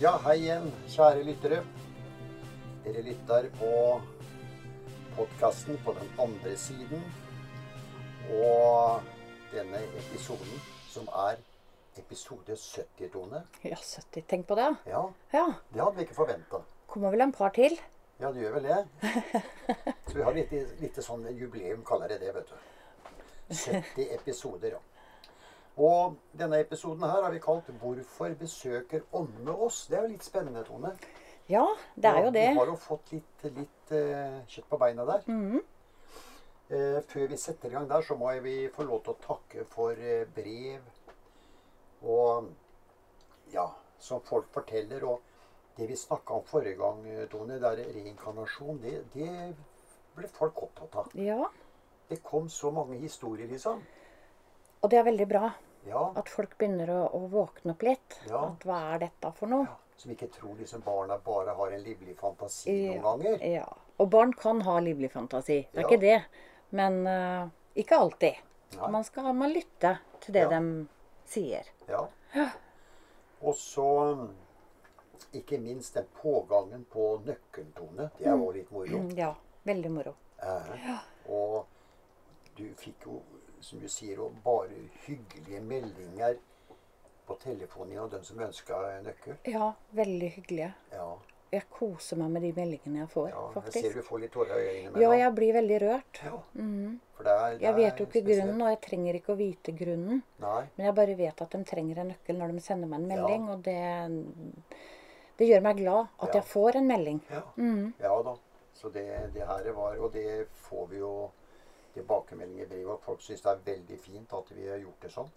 Ja, hei igjen, kjære lyttere. Dere lytter på podkasten på den andre siden. Og denne episoden, som er episode 70, Tone Ja, 70. Tenk på det. Ja, Ja. det hadde vi ikke forventa. Kommer vel en par til. Ja, det gjør vel det. Så vi har litt, litt sånn jubileum, kaller jeg det, vet du. 70 episoder, ja. Og denne episoden her har vi kalt 'Hvorfor besøker åndene oss'? Det er jo litt spennende, Tone. Ja, det er jo det. Vi har jo fått litt, litt eh, kjøtt på beina der. Mhm. Eh, før vi setter i gang der, så må vi få lov til å takke for eh, brev og ja, som folk forteller. Og det vi snakka om forrige gang, Tone, det er reinkarnasjon, det, det ble folk opptatt av. Ja. Det kom så mange historier, liksom. Og det er veldig bra Ja, at folk begynner å, å våkne opp litt. Ja. At hva er dette for noe? ja. Som ikke tror liksom barna bare har en livlig fantasi Ja. noen ganger. Ja. Og barn kan ha livlig fantasi. Det er ikke det. Men uh, ikke alltid. Nei. Man skal man lytte til det de sier. Ja. Og så mm, ikke minst den pågangen på nøkkeltone. Det er jo litt moro. Mm, Ja. Veldig moro. Eh, og du fikk jo, som du sier, og bare hyggelige meldinger på telefonen av dem som ønska nøkkel. Ja, veldig hyggelige. Ja, Jeg koser meg med de meldingene jeg får, ja jeg ser du får litt tårer i øynene. Ja, jeg blir veldig rørt. Ja, Mhm. for det er, det Jeg vet jo ikke spesielt. grunnen, og jeg trenger ikke å vite grunnen. Nei. Men jeg bare vet at de trenger en nøkkel når de sender meg en Ja. melding. Og det, det gjør meg glad at Ja. jeg får en melding. Ja. Mhm. ja da. Så det, det her var Og det får vi jo tilbakemeldinger i brevet. Folk syns det er veldig fint at vi har gjort det sånn.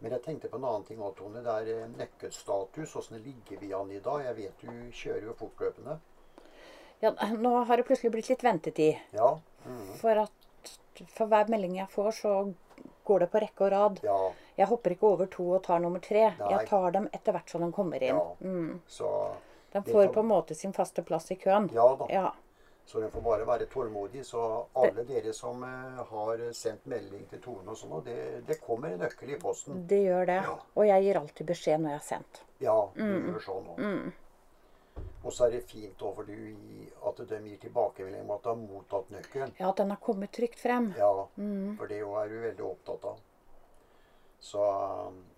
Men jeg tenkte på en annen ting òg, Tone. Det er eh, nøkkelstatus. Åssen ligger vi an i dag? Jeg vet du kjører jo fortløpende. Ja, nå har det plutselig blitt litt ventetid. Ja. mhm. For at for hver melding jeg får, så går det på rekke og rad. Ja. Jeg hopper ikke over to og tar nummer tre. Nei. Jeg tar dem etter hvert som de kommer inn. Ja. Mm. Så De får på en måte sin faste plass i køen. Ja da. Ja. Så den får bare være tålmodig. Så alle dere som eh, har sendt melding til Tone og sånn, og det, det kommer en nøkkel i posten. Det gjør det. Ja. Og jeg gir alltid beskjed når jeg har sendt. Ja, du gjør sånn òg. Og så er det fint over du at de gir tilbakemelding om at de har mottatt nøkkelen. Ja, at den har kommet trygt frem. Ja, for det er du veldig opptatt av. Så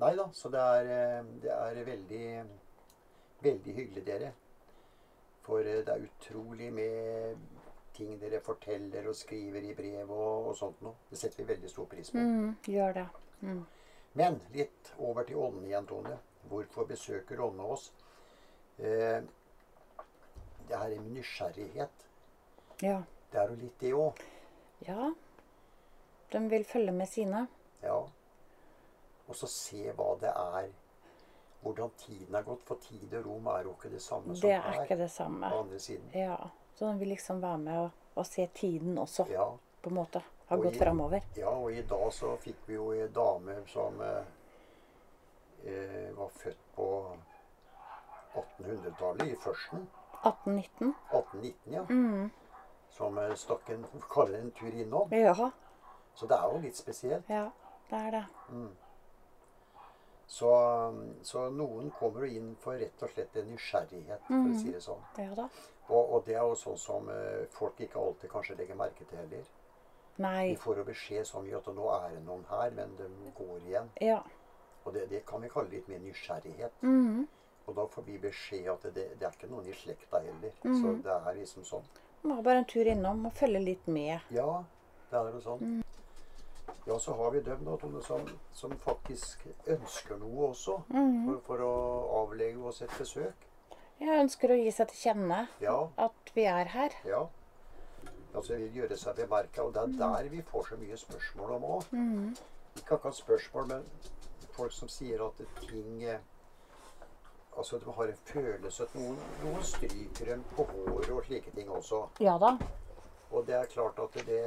Nei da. Så det er, eh, det er veldig, veldig hyggelig, dere. For eh, det er utrolig med ting dere forteller og skriver i brev og, og sånt noe. Det setter vi veldig stor pris på. Mm, gjør det. Mm. Men litt over til ånden igjen, Tone. Hvorfor besøker åndene oss? Eh, det her med nysgjerrighet. Ja. Det er jo litt det òg. ja. De vil følge med sine. Ja. Og så se hva det er. Hvordan tiden er gått. For tid og rom er jo ikke det samme som Det er her ikke det samme. på andre siden. Ja. Så da vil liksom være med og, og se tiden også, Ja. på en måte. Har Og gått framover. ja, og i dag så fikk vi jo en dame som eh, eh, var født på 1800-tallet, i førsten. 1819. 1819, ja. Mm. Som eh, stakk en, kaller en tur innom. Ja. Så det er jo litt spesielt. Ja, det er det. Så, så noen kommer jo inn for rett og slett en nysgjerrighet, for å si det sånn. Ja det. Og, og det er jo sånn som eh, folk ikke alltid kanskje legger merke til heller. Nei. De får jo beskjed så mye at nå er det noen her, men de går igjen. Ja. Og det, det kan vi kalle litt mer nysgjerrighet. Mm. Og da får vi beskjed at det, det er ikke noen i slekta heller. Så det er liksom sånn. Må bare en tur innom og følge litt med. Ja, det er jo sånn. Ja, så har vi dem da, Tone, som, som faktisk ønsker noe også. For, for å avlegge oss et besøk. Jeg ønsker å gi seg til kjenne Ja, at vi er her. ja. Altså vil gjøre seg bemerka. Og det er der vi får så mye spørsmål om òg. Ikke akkurat spørsmål, men folk som sier at ting Altså de har en følelse at noen, noen stryker dem på håret og slike ting også. Ja da. Og det er klart at det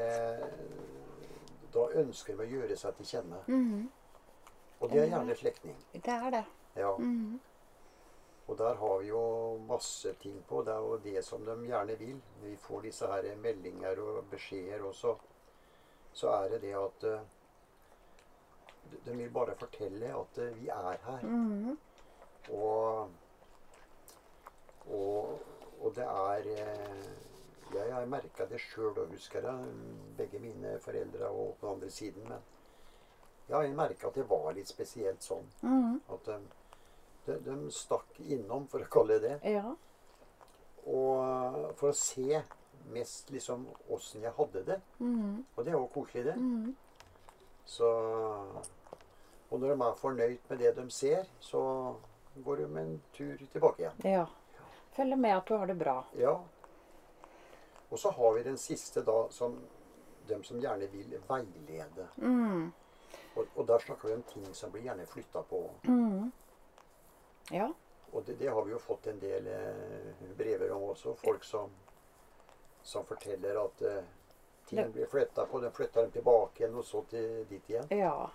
Da ønsker de å gjøre seg til kjenne. Og det er gjerne slektning. Det er det. Ja. Og der har vi jo masse ting på. Det er jo det som de gjerne vil. Når Vi får disse her meldinger og beskjeder også. Så er det det at eh, de- vil bare fortelle at eh, vi er her. Og Og det er eh, Jeg merka det sjøl òg, husker jeg. Begge mine foreldre og på den andre siden. Men jeg har merka at det var litt spesielt sånn. Mhm. At de, de, de stakk innom, for å kalle det det. Ja. Og for å se mest liksom åssen jeg hadde det. Mhm. Og det er jo koselig, det. Mhm. Så Og når de er fornøyd med det de ser, så går de en tur tilbake igjen. ja. Følger med at du har det bra. Ja. Og så har vi den siste, da, som dem som gjerne vil veilede. Mm. Og, og der snakker vi om ting som blir gjerne flytta på. Mm. Ja. Og det, det har vi jo fått en del eh, brever om også. Folk som, som forteller at eh, ting blir flytta på. Den flytter dem tilbake igjen, og så til dit igjen. Ja.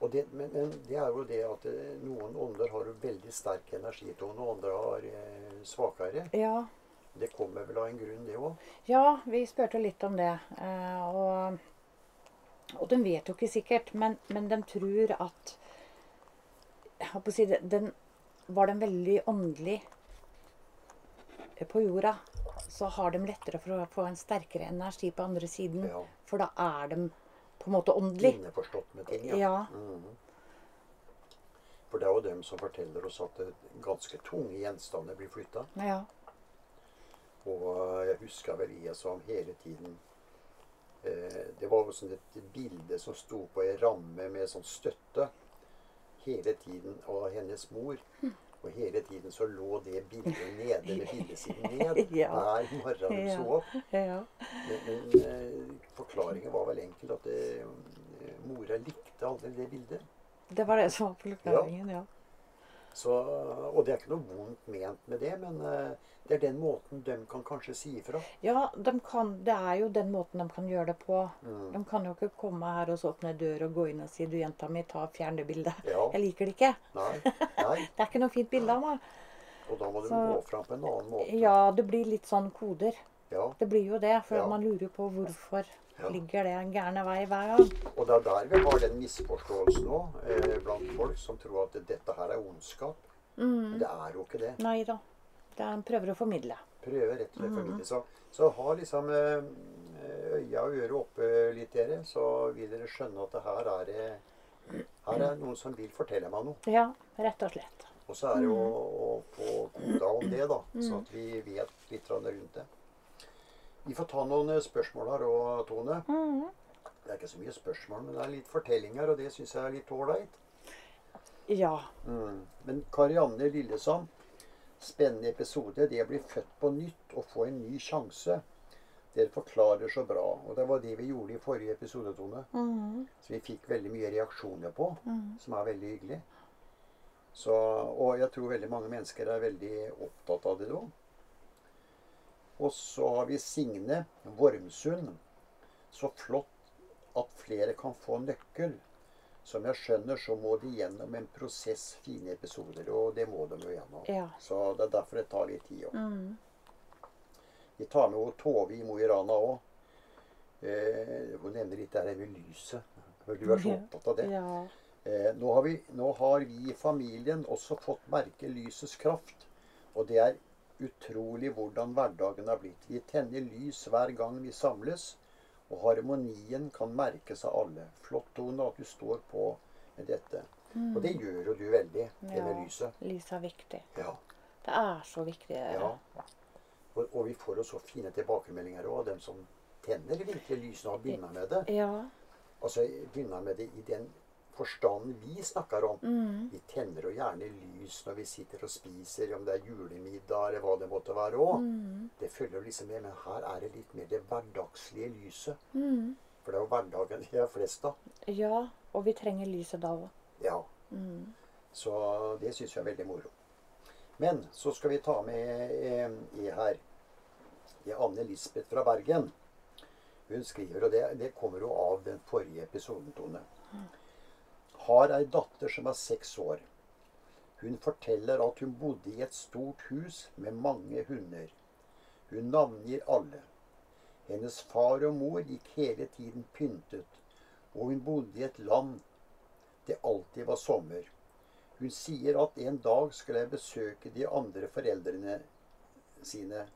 Og det, men, men det er jo det at eh, noen ånder har veldig sterk energitone, og andre har eh, svakere. Ja. Det kommer vel av en grunn, det òg. Ja, vi spurte litt om det. eh, Og, og de vet jo ikke sikkert, men, men de tror at si den, Var den veldig åndelig på jorda, så har de lettere for å få en sterkere energi på andre siden. Ja. For da er de på en måte åndelig. Inneforstått med ting. Ja. Ja. Mhm. For det er jo dem som forteller oss at eh, ganske tunge gjenstander blir flytta. Ja. Og jeg husker vel jeg som hele tiden eh, Det var jo sånn et bilde som sto på ei ramme med sånn støtte hele tiden av hennes mor. Og hele tiden så lå det bildet nede med bildesiden ned Ja. hver morgen hun Ja. opp. ja. Men, men eh, forklaringen var vel enkel at det, eh, mora likte aldri det bildet. Det var det som var forklaringen, ja. Så, og det er ikke noe vondt ment med det, men eh, det er den måten de kan kanskje si ifra. Ja, de kan, det er jo den måten de kan gjøre det på. Mm. De kan jo ikke komme her og så åpne dør og gå inn og si 'du, jenta mi, ta fjern det bildet'. Ja. Jeg liker det ikke. Nei, nei. Det er ikke noe fint bilde av meg. Og da må du Så- gå fram på en annen måte. Ja, det blir litt sånn koder. Ja, Det blir jo det, for Ja. man lurer på hvorfor Ja. ligger det en gærne vei hver gang. Og det er der vi har den misforståelsen nå, eh, blant folk som tror at dette her er ondskap. Men det er jo ikke det. Nei da. Det er, en prøver å formidle. Prøver rett og slett å formidle. Så, så ha liksom eh, øya og øret oppe litt, dere, så vil dere skjønne at det her er det her er noen som vil fortelle meg noe. Ja, rett og slett. Og så er det jo å, å få koda om det, da, så at vi vet litt rundt det. Vi får ta noen eh, spørsmål her òg, Tone. Det er ikke så mye spørsmål, men det er litt fortellinger, og det syns jeg er litt ålreit. Ja. Mm. Men Karianne Lillesand, spennende episode. Det å bli født på nytt og få en ny sjanse. Dere forklarer så bra. Og det var det vi gjorde i forrige episode, Tone. Så vi fikk veldig mye reaksjoner på, som er veldig hyggelig. Så, og jeg tror veldig mange mennesker er veldig opptatt av det nå. Og så har vi Signe Vormsund. Så flott at flere kan få nøkkel. Som jeg skjønner, så må de gjennom en prosess, fine episoder. Og det må de jo gjennom. Ja. Så det er derfor det tar litt tid òg. Vi tar med Tove i Mo i Rana òg. Eh, hun nevner litt det med lyset. Du er så opptatt av det. Ja. Eh, nå, har vi, nå har vi i familien også fått merke lysets kraft. Og det er utrolig hvordan hverdagen har blitt. Vi tenner lys hver gang vi samles. Og harmonien kan merkes av alle. Flott, Tone, at du står på med dette. Og det gjør jo du veldig, det Ja. med lyset. Lys er viktig. Ja. Det er så viktig. ja. Og, og vi får jo så fine tilbakemeldinger òg av dem som tenner virkelig lysene og begynner med det. Ja. Altså begynner med det i den forstanden vi snakker om. Mm. Vi tenner jo gjerne lys når vi sitter og spiser, om det er julemiddag eller hva det måtte være òg. Mm. Det følger liksom med, men her er det litt mer det hverdagslige lyset. Mm. For det er jo hverdagen vi er flest av. ja. Og vi trenger lyset da òg. Ja. Mm. Så det syns jeg er veldig moro. Men så skal vi ta med eh, i her i Anne Lisbeth fra Bergen. Hun skriver, og det, det kommer jo av den forrige episoden, Tone. Har ei datter som er seks år. Hun forteller at hun bodde i et stort hus med mange hunder. Hun navngir alle. Hennes far og mor gikk hele tiden pyntet, og hun bodde i et land det alltid var sommer. Hun sier at en dag skulle jeg besøke de andre foreldrene sine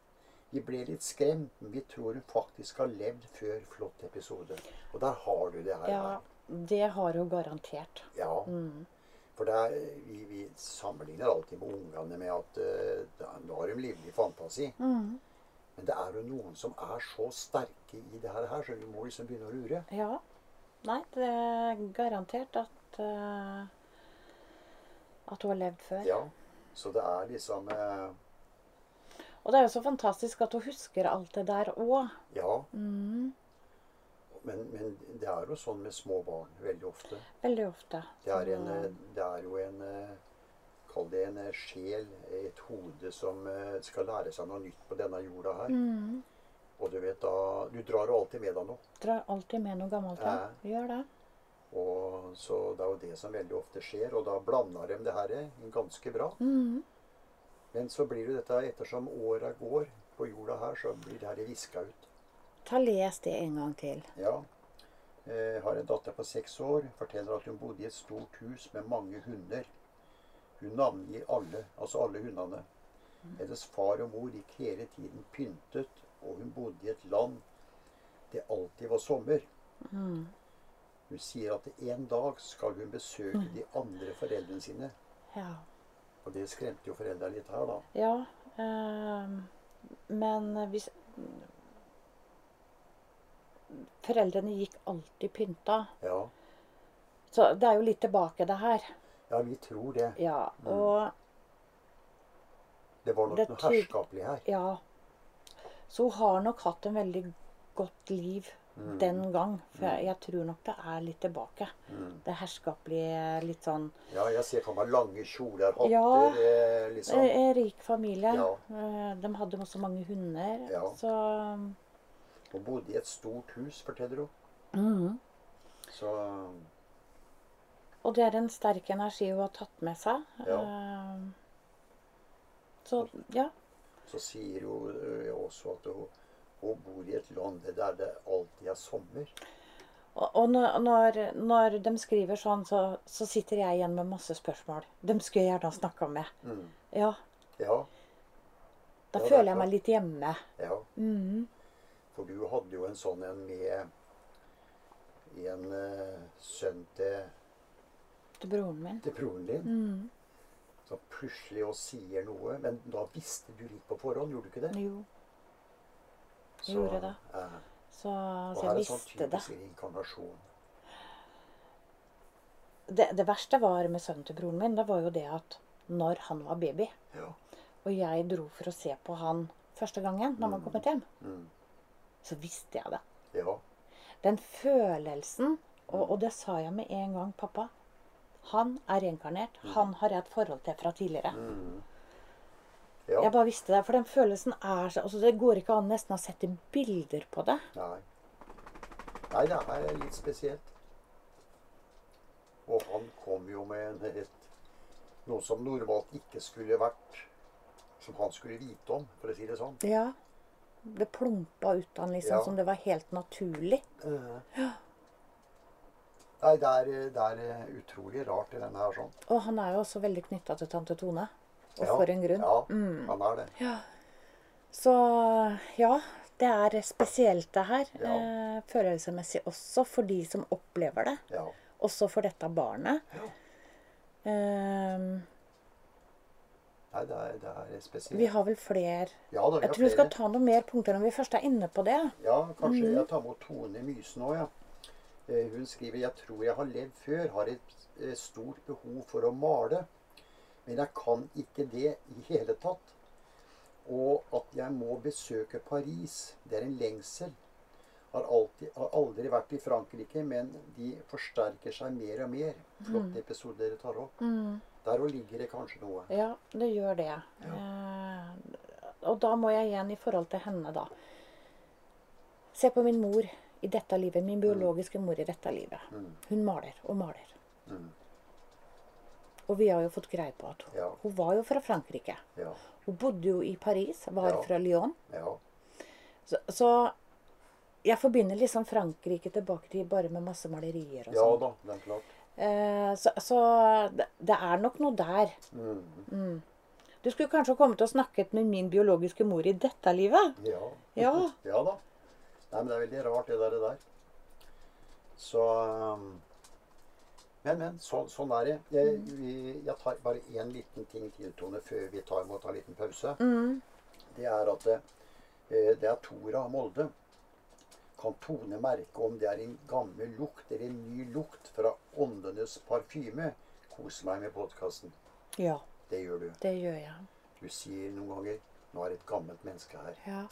Vi ble litt skremt, men vi tror hun faktisk har levd før flott episode. Og der har du det her. Ja, det har hun garantert. Ja. Mm. For er, vi, vi sammenligner alltid med ungene med at uh, nå har de livlig fantasi. Mm. Men det er jo noen som er så sterke i det her, så vi må liksom begynne å lure. Ja. Nei, det er garantert at uh, at hun har levd før. Ja. Så det er liksom uh, Og det er jo så fantastisk at hun husker alt det der òg. Ja. Mm. Men, men det er jo sånn med små barn veldig ofte. Veldig ofte. Det er, en, det er jo en Kall det en eh, sjel, et hode, som eh, skal lære seg noe nytt på denne jorda her. mm. Og du vet da Du drar jo alltid med deg noe. Drar alltid med noe gammelt. Ja. Gjør det. Og så Det er jo det som veldig ofte skjer. Og da blander de det her eh, ganske bra. Mm. Men så blir jo dette ettersom åra går på jorda her, så blir det her viska ut. Ta Les det en gang til. Ja. Jeg har en datter på seks år. Forteller at hun bodde i et stort hus med mange hunder. Hun navngir alle, altså alle hundene. Hennes far og mor gikk hele tiden pyntet, og hun bodde i et land det alltid var sommer. Mm. Hun sier at en dag skal hun besøke de andre foreldrene sine. Ja. Og det skremte jo foreldra litt her, da. ja øh, men hvis Foreldrene gikk alltid pynta. Ja, Så det er jo litt tilbake, det her. ja vi tror det. Ja, Mm. og Det var nok Det noe herskapelig her. Ja. Så hun har nok hatt en veldig godt liv Mm. den gang. For jeg, jeg tror nok det er litt tilbake. Mm. Det herskapelige, litt sånn Ja, jeg ser for meg lange kjoler, hatter, Ja. eh, liksom. eh, En rik familie. Ja. Eh, De hadde også mange hunder. Ja. Så Hun bodde i et stort hus, forteller hun. Mhm. Så Og det er en sterk energi hun har tatt med seg. Ja. Eh, Så ja. Så sier hun også at hun, hun bor i et land der det alltid er sommer. Og, når, når, de skriver sånn, så, så sitter jeg igjen med masse spørsmål. Dem skulle jeg gjerne ha snakka med. Mm. Ja, Ja, da Ja, er føler jeg meg litt hjemme. ja. Mhm. For du hadde jo en sånn en med en uh, sønn til, Til broren min. til broren din. Mm. Som plutselig og sier noe. Men da visste du litt på forhånd, gjorde du ikke det? Jo, jeg gjorde det. eh, Så, og så her jeg er sånn typisk reinkarnasjon. det. Det verste var med sønnen til broren min, det var jo det at når han var baby, Ja. og jeg dro for å se på han første gangen når var Mm. kommet hjem, Mm. Så visste jeg det. Ja. Den følelsen, og, og det sa jeg med en gang, pappa. Han er reinkarnert. Han har jeg et forhold til fra tidligere. Mm. Ja. Jeg bare visste det. For den følelsen er så altså Det går ikke an nesten å sette bilder på det. Nei. Nei, det er litt spesielt. Og han kom jo med et, noe som normalt ikke skulle vært Som han skulle vite om, for å si det sånn. Ja. Det plumpa ut av han liksom Ja. som det var helt naturlig. Eh. Nei, det er, det er eh, utrolig rart i denne her sånn. Og han er jo også veldig knytta til tante Tone. Og Ja, for en grunn. Ja, Mm. han er det. Så ja, det er spesielt det her. Ja. Eh, følelsesmessig også for de som opplever det. Ja. Også for dette barnet. Ja. Eh, Nei, det er, det er spesielt. vi har vel flere ja, da, Jeg tror vi skal ta noen mer punkter når vi først er inne på det. Ja, kanskje mm. jeg tar med Tone Mysen òg, ja. Eh, Hun skriver jeg tror jeg har levd før, har et eh, stort behov for å male. Men jeg kan ikke det i hele tatt. Og at jeg må besøke Paris, det er en lengsel. Har, alltid, har aldri vært i Frankrike, men de forsterker seg mer og mer. Flotte episoder dere tar opp. Der òg ligger det kanskje noe. Ja, det gjør det. Eh, og da må jeg igjen i forhold til henne, da. Se på min mor i dette livet. Min biologiske mor i dette livet. Mm. Hun maler og maler. Mm. Og vi har jo fått greie på at Ja. hun var jo fra Frankrike. Ja. Hun bodde jo i Paris, var Ja. fra Lyon. Ja. Så, så jeg forbinder liksom Frankrike tilbake til bare med masse malerier og ja sånn. da, det er klart. Eh, så så det, er nok noe der. Mm. Mm. Du skulle kanskje kommet og snakket med min biologiske mor i dette livet. Ja. Ja. ja da. Nei, men det er veldig rart, det der. Det der. Så um, Men, men. Så, sånn er det. Jeg, vi, jeg tar bare én liten ting til, Tone, før vi tar, må ta en liten pause. Mm. Det er at det, eh, det er Tora Molde. Kan Tone merke om det er en gammel lukt eller en ny lukt fra Åndenes parfyme? Kos meg med podkasten. Ja, Det gjør du. det gjør jeg. Du sier noen ganger 'Nå er et gammelt menneske her'. Ja.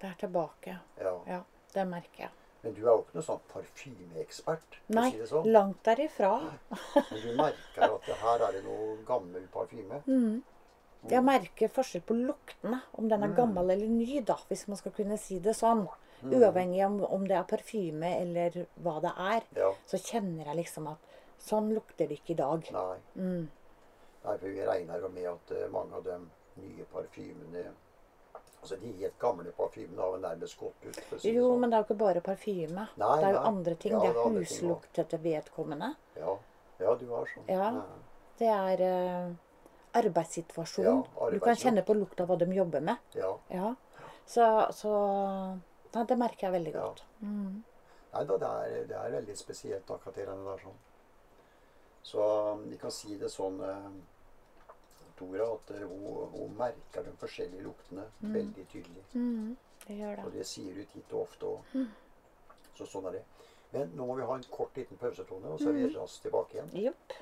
Det er tilbake. Ja. Ja, det merker jeg. Men du er jo ikke noe sånn parfymeekspert, Nei, si det sånn. langt derifra. Men du merker at det her er det noe gammel parfyme. Mm. Jeg merker forskjell på luktene, om den er Mm. gammel eller ny, da, hvis man skal kunne si det sånn. Mm. Uavhengig om, om det er parfyme eller hva det er, Ja. så kjenner jeg liksom at sånn lukter det ikke i dag. Nei. Mm. Nei, for vi regner jo med at eh, mange av de nye parfymene Altså de helt gamle parfymene har jo nærmest gått ut. Si Jo, sånn. men det er jo ikke bare parfyme. Nei, det er jo nei. andre ting. Ja, det det er er huslukt etter vedkommende. Ja. ja, du har sånn. Ja. Det er uh, arbeidssituasjon. Ja, Du kan kjenne på lukta hva de jobber med. ja. Ja. Så, så Nei, det merker jeg veldig Ja. godt. Mm. Nei da, det er, det er veldig spesielt akkurat det der sånn. Så um, vi kan si det sånn, eh, Tora, at eh, hun, hun merker de forskjellige luktene veldig tydelig. Mm. Det gjør det. Og det. sier hun titt og ofte òg. Så sånn er det. Men nå må vi ha en kort liten pausetone, og så er vi raskt tilbake igjen. Jopp.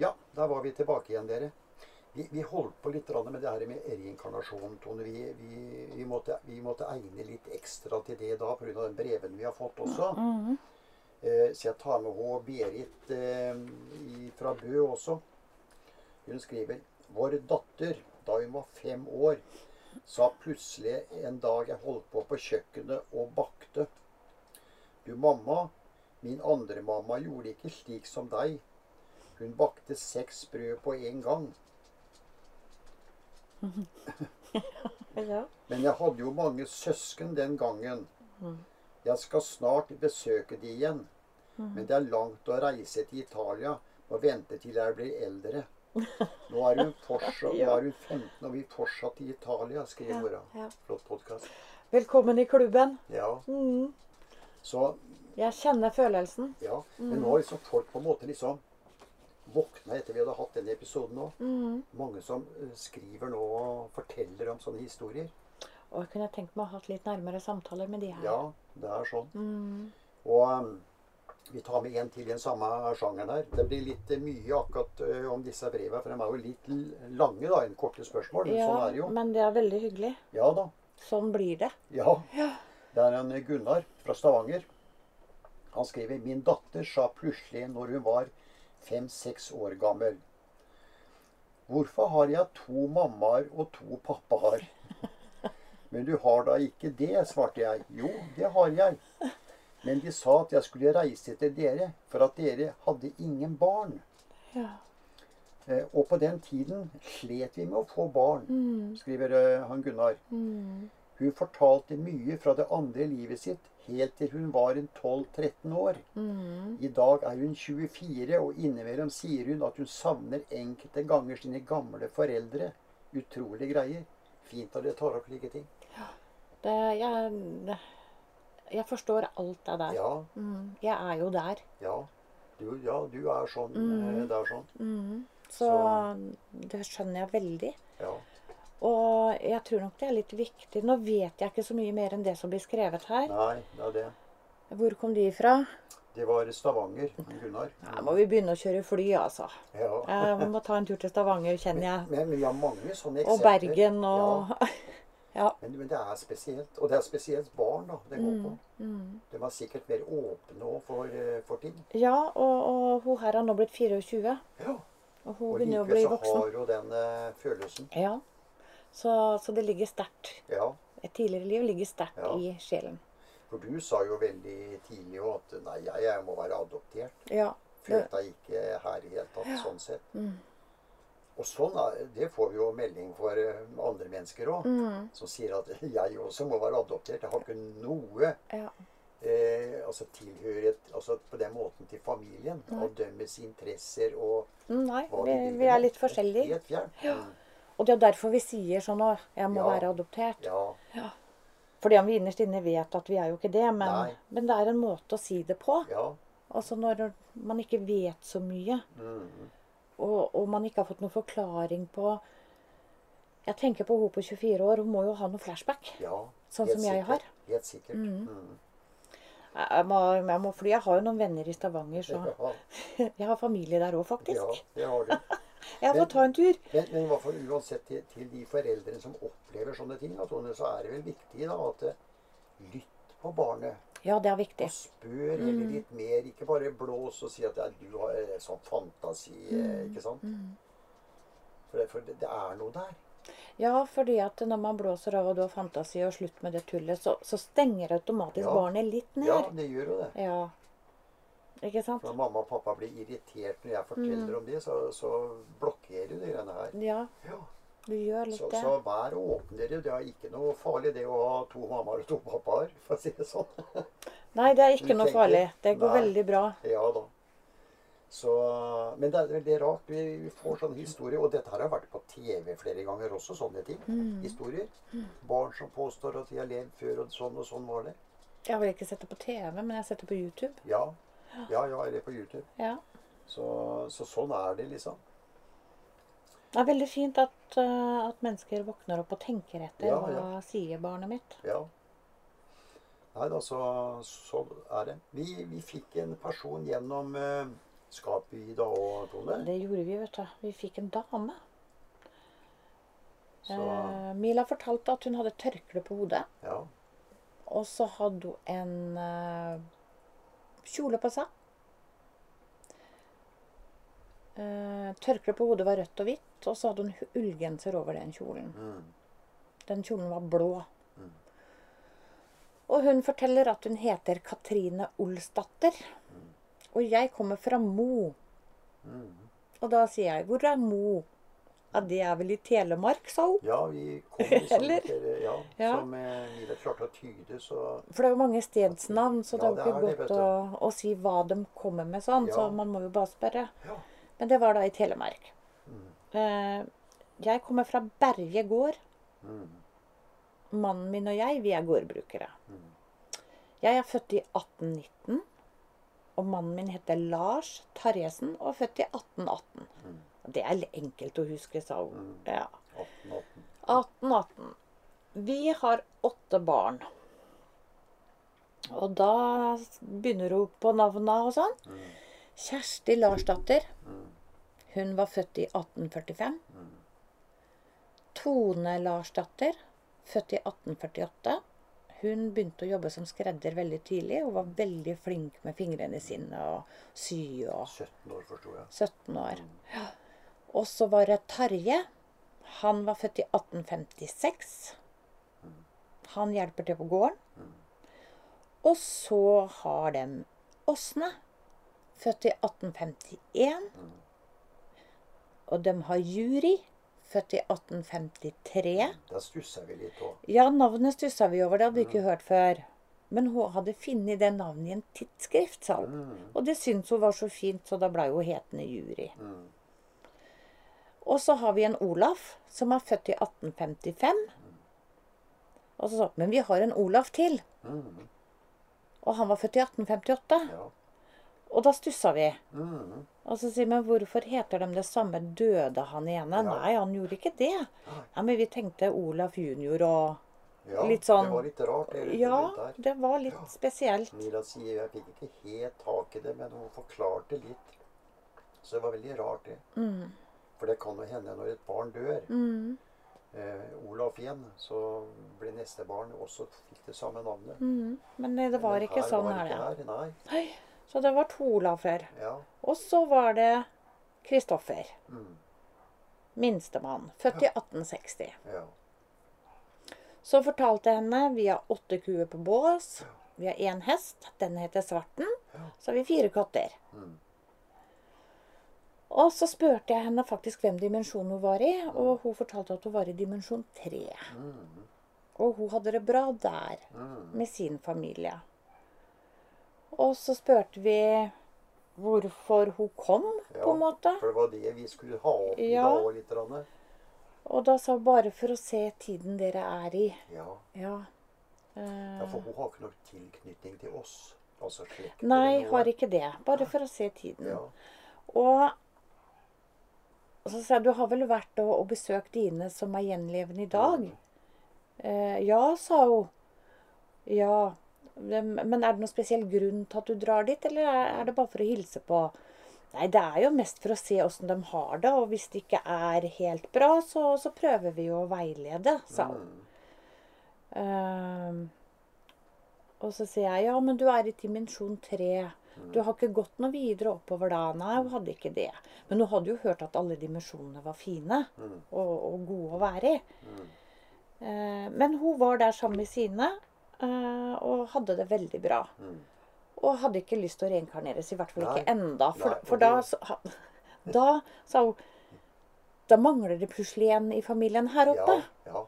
Ja, der var vi tilbake igjen, dere. Vi, vi holdt på litt med det her med reinkarnasjon, Tone. Vi, vi, vi, måtte, vi måtte egne litt ekstra til det da pga. den breven vi har fått også. Mhm. Eh, så jeg tar med henne Berit eh, i, fra Bø også. Hun skriver Vår datter, da hun var fem år, sa plutselig en dag jeg holdt på på kjøkkenet og bakte. Du, mamma, min andre mamma gjorde ikke slik som deg. Hun bakte seks brød på en gang. Men jeg hadde jo mange søsken den gangen. Jeg skal snart besøke de igjen. Men det er langt å reise til Italia. og vente til jeg blir eldre. Nå er hun, fortsatt, nå er hun 15 og vi er fortsatt i Italia, skriver mora. Flott podkast. Velkommen i klubben. Ja. Mm. Så Jeg kjenner følelsen. Ja. Men nå har liksom folk på en måte liksom våkna etter vi hadde hatt denne episoden nå. Mm. Mange som eh, skriver nå og forteller om sånne historier. Og jeg kunne tenkt meg å ha hatt litt nærmere samtaler med de her. Ja, det er sånn. Mm. Og um, vi tar med en til i den samme sjangeren her. Det blir litt eh, mye akkurat eh, om disse brevene, for de er jo litt lange, da, enn korte spørsmål. Ja, sånn er det jo. men det er veldig hyggelig. Ja da. Sånn blir det. Ja. Ja. Det er en Gunnar fra Stavanger. Han skriver Min datter sa plutselig når hun var fem-seks år gammel Hvorfor har jeg to mammaer og to pappaer? Men du har da ikke det, svarte jeg. Jo, det har jeg. Men de sa at jeg skulle reise til dere, for at dere hadde ingen barn. Ja. Eh, Og på den tiden slet vi med å få barn, Mm. skriver eh, han Gunnar. Mm. Hun fortalte mye fra det andre livet sitt helt til hun var en 12-13 år. Mm. I dag er hun 24, og innimellom sier hun at hun savner enkelte ganger sine gamle foreldre. Utrolige greier. Fint at dere tar opp slike ting. Det, jeg, jeg forstår alt det der. Ja, Mm. Jeg er jo der. ja. Du, ja, du er sånn. Mm. eh, Det er sånn. Mm. Så, Så- det skjønner jeg veldig. Ja. Og jeg tror nok det er litt viktig. Nå vet jeg ikke så mye mer enn det som blir skrevet her. Nei, det er det. Hvor kom de fra? Det var Stavanger. Gunnar. Ja, må vi begynne å kjøre fly, altså. Ja. Jeg må ta en tur til Stavanger, kjenner jeg. Men vi har mange sånne eksempler. Og. Bergen og Ja, Ja. men, men det er spesielt. Og det er spesielt barn da, det går på. Mm. De var sikkert mer åpne for, eh, for ting. Ja, og, og hun her har nå blitt 24. Ja. Og hun Og begynner å bli likevel så voksen. har hun den uh, følelsen. Ja. Så, så det ligger sterkt. Ja. Et tidligere liv ligger sterkt Ja. i sjelen. For du sa jo veldig tidlig at nei, jeg, jeg må være adoptert. Ja. Følte deg ikke her i det hele tatt, sånn sett. Mm. Og sånn det får vi jo melding for eh, andre mennesker òg. Mm. Som sier at jeg også må være adoptert. Jeg har ikke noe Ja. eh, altså tilhørighet altså på den måten til familien. Og dømmes interesser og Mm, Nei, vi, vi er litt forskjellige. Helt fjern. Ja. Og det er derfor vi sier sånn òg. Jeg må Ja. være adoptert. Ja. Fordi om vi innerst inne vet at vi er jo ikke det. Men, men det er en måte å si det på. ja. Altså når man ikke vet så mye, Mm. og, og man ikke har fått noen forklaring på Jeg tenker på hun på 24 år. Hun må jo ha noe flashback. ja. Sånn som jeg har. Helt sikkert. Mm. Mm. Jeg må, jeg må fly. Jeg har jo noen venner i Stavanger, så Ja, jeg har familie der òg, ja, det har du. Jeg får ta en tur. Men, men men fall uansett til, til de foreldrene som opplever sånne ting, Tone, så er det vel viktig da, at eh, lytt på barnet. Ja, det er viktig. Og spør heller litt mer. Ikke bare blås og si at ja, du har eh, sånn fantasi. Mm. Ikke sant? For, det, for det, det er noe der. Ja, fordi at når man blåser av og du har fantasi og slutt med det tullet, så, så stenger automatisk Ja. barnet litt ned. Ja, det gjør jo det. Ja. Ikke sant? Når mamma og pappa blir irritert når jeg forteller om det, så, så blokkerer de greiene her. Ja, Ja. du gjør litt Så, det. så vær åpen, dere. Det er ikke noe farlig det å ha to mammaer og to pappaer, for å si det sånn. Nei, det er ikke noe tenker- farlig. Det går Nei. veldig bra. Ja da. Så, men det er veldig rart. Vi får sånne historier. Og dette her har vært på TV flere ganger også, sånne ting. Mm. Historier. Barn som påstår at de har levd før, og sånn og sånn var det. Jeg har vel ikke sett det på TV, men jeg har sett det på YouTube. Ja. Ja, ja, eller på YouTube. Ja. Så, så sånn er det, liksom. Det er veldig fint at, eh, at mennesker våkner opp og tenker etter. Ja, Hva sier barnet mitt? Ja. Nei da, så så er det. Vi, vi fikk en person gjennom uh, skapet, vi da òg, Tone. Det gjorde vi, vet du. Vi fikk en dame. Eh, Mila fortalte at hun hadde tørkle på hodet. ja. Og så hadde hun en eh, kjole på seg. Uh, tørkle på hodet var rødt og hvitt, og så hadde hun ullgenser over den kjolen. Mm. Den kjolen var blå. Mm. Og hun forteller at hun heter Katrine Olsdatter. Og jeg kommer fra Mo. Mm. Og da sier jeg 'Hvor er Mo?' Ja, det er vel i Telemark, sa hun. Ja, vi kommer Eller? til- Ja, Ja. som eh, Mila klarte å tyde, så For det er jo mange stedsnavn, så det er jo ikke godt å, å si hva de kommer med sånn. Så man må jo bare spørre. Ja. Men det var da i Telemark. Mm. Eh, jeg kommer fra Berge gård. Mm. Mannen min og jeg, vi er gårdbrukere. Mm. Jeg er født i 1819. Og mannen min heter Lars Tarjesen og er født i 1818. Det er enkelt å huske, sa hun. Mm. Ja. 18, 1818. Vi har åtte barn. Og da begynner hun på navna og sånn. Mm. Kjersti Larsdatter. Mm. Hun var født i 1845. Mm. Tone Larsdatter, født i 1848. Hun begynte å jobbe som skredder veldig tidlig. Hun var veldig flink med fingrene sine og sy og 17 år, forsto jeg. 17 år. Og så var det Tarje. Han var født i 1856. Han hjelper til på gården. Og så har de Åsne, født i 1851. Og de har Juri, født i 1853. Da stussa vi litt òg. Ja, navnet stussa vi over. Det hadde vi ikke hørt før. Men hun hadde funnet det navnet i en tidsskrift, sa hun. Mm. Og det syntes hun var så fint, så da blei hun hetende Juri. Mm. Og så har vi en Olaf, som er født i 1855. Og så Men vi har en Olaf til. Mm. Og han var født i 1858. Ja. Og da stussa vi. Mm. Og så sier vi, hvorfor heter de det samme? Døde han ene? Ja. Nei, han gjorde ikke det. Nei, men vi tenkte Olaf junior og Ja, litt sånn Det var litt rart. det Ja, det var litt Ja. spesielt. Mila sier jeg fikk ikke helt tak i det, men hun forklarte litt. Så det var veldig rart, det. Mm. For det kan jo hende når et barn dør. Mm. Eh, Olaf igjen, så ble neste barn også fikk det samme navnet. Mm. Men det, det var Men ikke sånn var her, ja. her, Nei. Så det var to Olafer. Ja. Og så var det Kristoffer. Mm. Minstemann. Født i 1860. ja. Så fortalte jeg henne vi har åtte kuer på bås. Vi har én hest. Den heter Svarten. Ja. Så har vi fire katter. Mm. Og så spurte jeg henne faktisk hvem dimensjon hun var i, og hun fortalte at hun var i dimensjon tre. Mm. Og hun hadde det bra der, Mm. med sin familie. Og så spurte vi hvorfor hun kom, på en måte. For det var det vi skulle ha opp i Ja. dag. Litt, grann. Og da sa hun bare for å se tiden dere er i. ja. Ja. ja, Eh, for hun har ikke noe tilknytning til oss. Altså nei, har ikke det. Bare for å se tiden. Ja. Og og så sa jeg du har vel vært og, og besøkt dine som er gjenlevende i dag? Eh, ja, sa hun. Ja. Men er det noen spesiell grunn til at du drar dit, eller er det bare for å hilse på? Nei, det er jo mest for å se åssen de har det, og hvis det ikke er helt bra, så, så prøver vi jo å veilede, sa hun. Mm. Ehm, og så sier jeg ja, men du er i dimensjon tre. Du har ikke gått noe videre oppover da? Nei, hun hadde ikke det. Men hun hadde jo hørt at alle dimensjonene var fine Mm. og, og gode å være i. Mm. Eh, men hun var der sammen med sine eh, og hadde det veldig bra. Mm. Og hadde ikke lyst til å reinkarneres, i hvert fall ikke enda. For, Nei, for da, så- da sa hun Da mangler det plutselig en i familien her oppe. Ja, ja.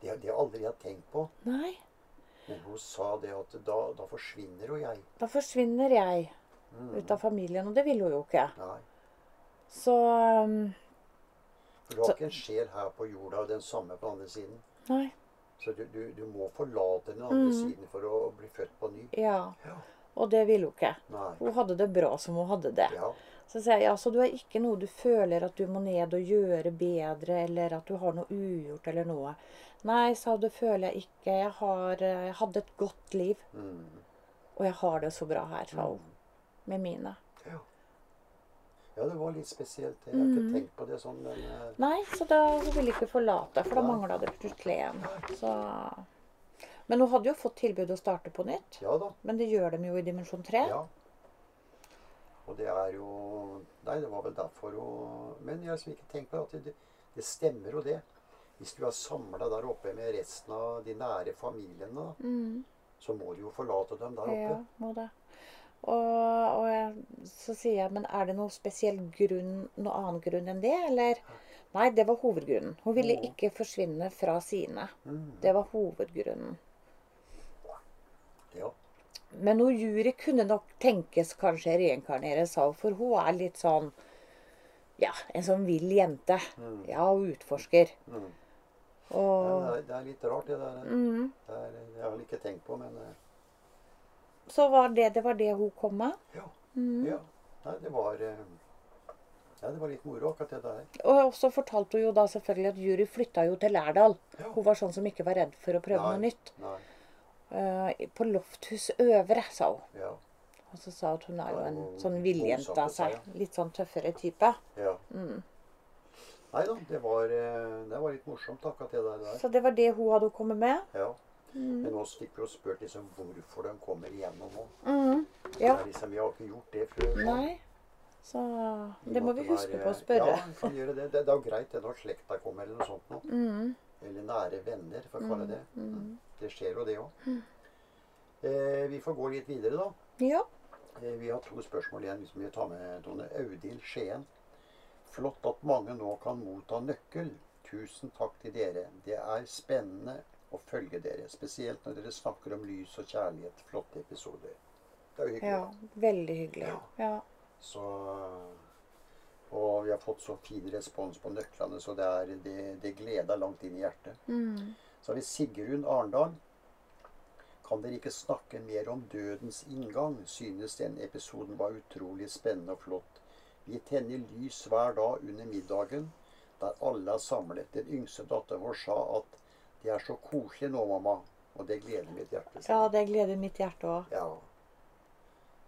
Det, har- jeg har aldri tenkt på. Nei, Men hun sa det at da, da forsvinner jo jeg. da forsvinner jeg Mm. ut av familien, og det vil hun jo ikke. Nei. Så um, For du har Så- ikke en sjel her på jorda og den samme på andre siden. Nei. Så du, du, du må forlate den andre Mm. siden for å bli født på ny. Ja. Ja. Og det vil hun ikke. Nei. Hun hadde det bra som hun hadde det. Ja. Så sier jeg ja, så du er ikke noe du føler at du må ned og gjøre bedre, eller at du har noe ugjort eller noe. Nei, sa du det føler jeg ikke. Jeg har eh, jeg hadde et godt liv. Mm. Og jeg har det så bra her, sa hun. Med mine. ja. Ja, det var litt spesielt. Jeg har ikke tenkt på det sånn, men eh, Nei, så da hun ville ikke forlate, for da mangla det plutselig en. Så Men hun hadde jo fått tilbud å starte på nytt. ja da. Men det gjør de jo i dimensjon tre. Ja. Og det er jo Nei, det var vel derfor hun Men jeg har liksom ikke tenkt på at det, det stemmer jo det. Hvis du er samla der oppe med resten av de nære familiene, Mm. så må du jo forlate dem der oppe. Ja, må det. Og, og jeg, så sier jeg, men er det noen spesiell grunn, noen annen grunn enn det, eller? Nei, det var hovedgrunnen. Hun ville Mm. ikke forsvinne fra sine. Mm. Det var hovedgrunnen. Ja. Men hun jury kunne nok tenkes kanskje reinkarnere, sa hun, for hun er litt sånn Ja, en sånn vill jente. Mm. Ja, og utforsker. Og det, er, det er litt rart, det der. mm, Det er, jeg har ikke tenkt på, men eh, Så var det det var det hun kom med. ja. Mm. ja. Nei, det var eh, Ja, det var litt moro, akkurat det der. Og så fortalte hun jo da selvfølgelig at jury flytta jo til Lærdal. Ja. Hun var sånn som ikke var redd for å prøve Nei. noe nytt. Nei. Uh, på Lofthus Øvre, sa hun. Ja. Og så sa hun at hun er jo en sånn villjente av seg, seg. Litt sånn tøffere type. ja. Mm. Nei da, det var, eh, det var litt morsomt, akkurat det der. Så det var det hun hadde kommet med. Ja. Mm. Men også fikk vi jo spurt liksom hvorfor de kommer igjennom nå. Mm. Ja. Det liksom, Vi har ikke gjort det før. Nei. Så det må vi huske være, på å spørre. Ja, vi kan gjøre det. Det, det er jo greit det når slekta kommer eller noe sånt nå. Mm. Eller nære venner, for å kalle det. Mm. Det skjer jo, det òg. Eh, vi får gå litt videre, da. Ja. Eh, vi har to spørsmål igjen hvis vi tar med Tone. Audhild Skien. Flott at mange nå kan motta nøkkel. Tusen takk til dere. Det er spennende å følge dere. Spesielt når dere snakker om lys og kjærlighet. Flotte episoder. Det er jo hyggelig. ja. Veldig hyggelig. Ja. Ja. Så, og vi har fått så fin respons på nøklene, så det, er, det, det gleder langt inn i hjertet. Mm. Så har vi Sigrun Arendal. Kan dere ikke snakke mer om dødens inngang? Synes den episoden var utrolig spennende og flott. Vi tenner lys hver dag under middagen, der alle er samlet. Den yngste datteren vår sa at det er så koselig nå, mamma. Og det gleder mitt hjerte. Ja, det gleder mitt hjerte òg. ja.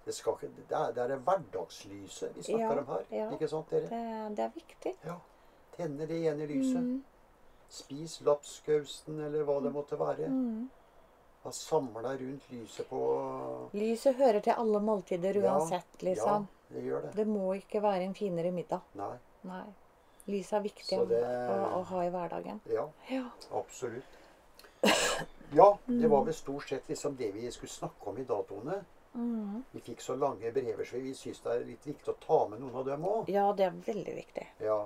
Det, skal ikke, det, er, det er det hverdagslyset vi snakker Ja, om her. ja. Ikke sant, dere? Det, det er viktig. Ja. Tenne det ene lyset. Mm. Spis lapskausten, eller hva det måtte være. Mm. Ha samla rundt lyset på Lyset hører til alle måltider Ja, uansett, liksom. Det gjør det. Det må ikke være en finere middag. Nei. Nei. Lyset er viktig det- å, å ha i hverdagen. Ja, Ja. absolutt. Ja, det var vel stort sett liksom det vi skulle snakke om i datoene. Mm. Vi fikk så lange brever, så vi syns det er litt viktig å ta med noen av dem òg. ja, det er veldig viktig. Ja,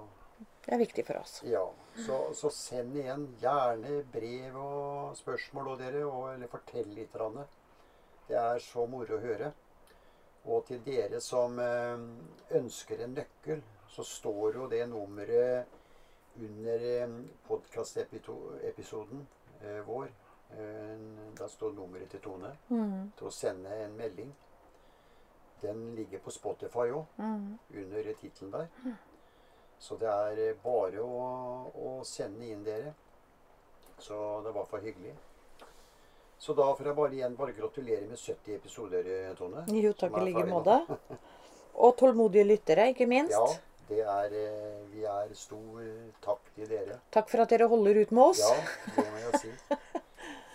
Det er viktig for oss. ja. Så, så send igjen gjerne brev og spørsmål og dere, og, eller fortell litt. Ranne. Det er så moro å høre. Og til dere som eh, ønsker en nøkkel, så står jo det nummeret under eh, podkastepisoden eh, vår. Da står nummeret til Tone Mm. til å sende en melding. Den ligger på Spotify òg, Mm. under tittelen der. Så det er bare å, å sende inn dere. Så det var for hyggelig. Så da får jeg bare igjen bare gratulere med 70 episoder, eh, Tone. Jo, takk i like måte. Og tålmodige lyttere, ikke minst. Ja, det er eh, Vi er stor takk til dere. Takk for at dere holder ut med oss. Ja, det må jeg si.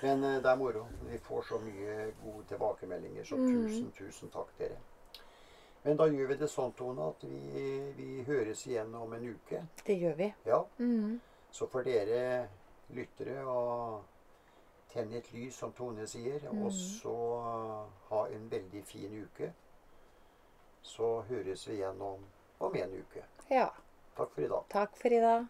Men eh, det er moro. Vi får så mye gode tilbakemeldinger, så Mm. tusen, tusen takk dere. Men da gjør vi det sånn, Tone, at vi, vi høres igjen om en uke. Det gjør vi. Ja, Mm. Så får dere lyttere å tenne et lys, som Tone sier, Mm. og så ha en veldig fin uke. Så høres vi igjen om, om en uke. Ja. Takk for i dag. Takk for i dag.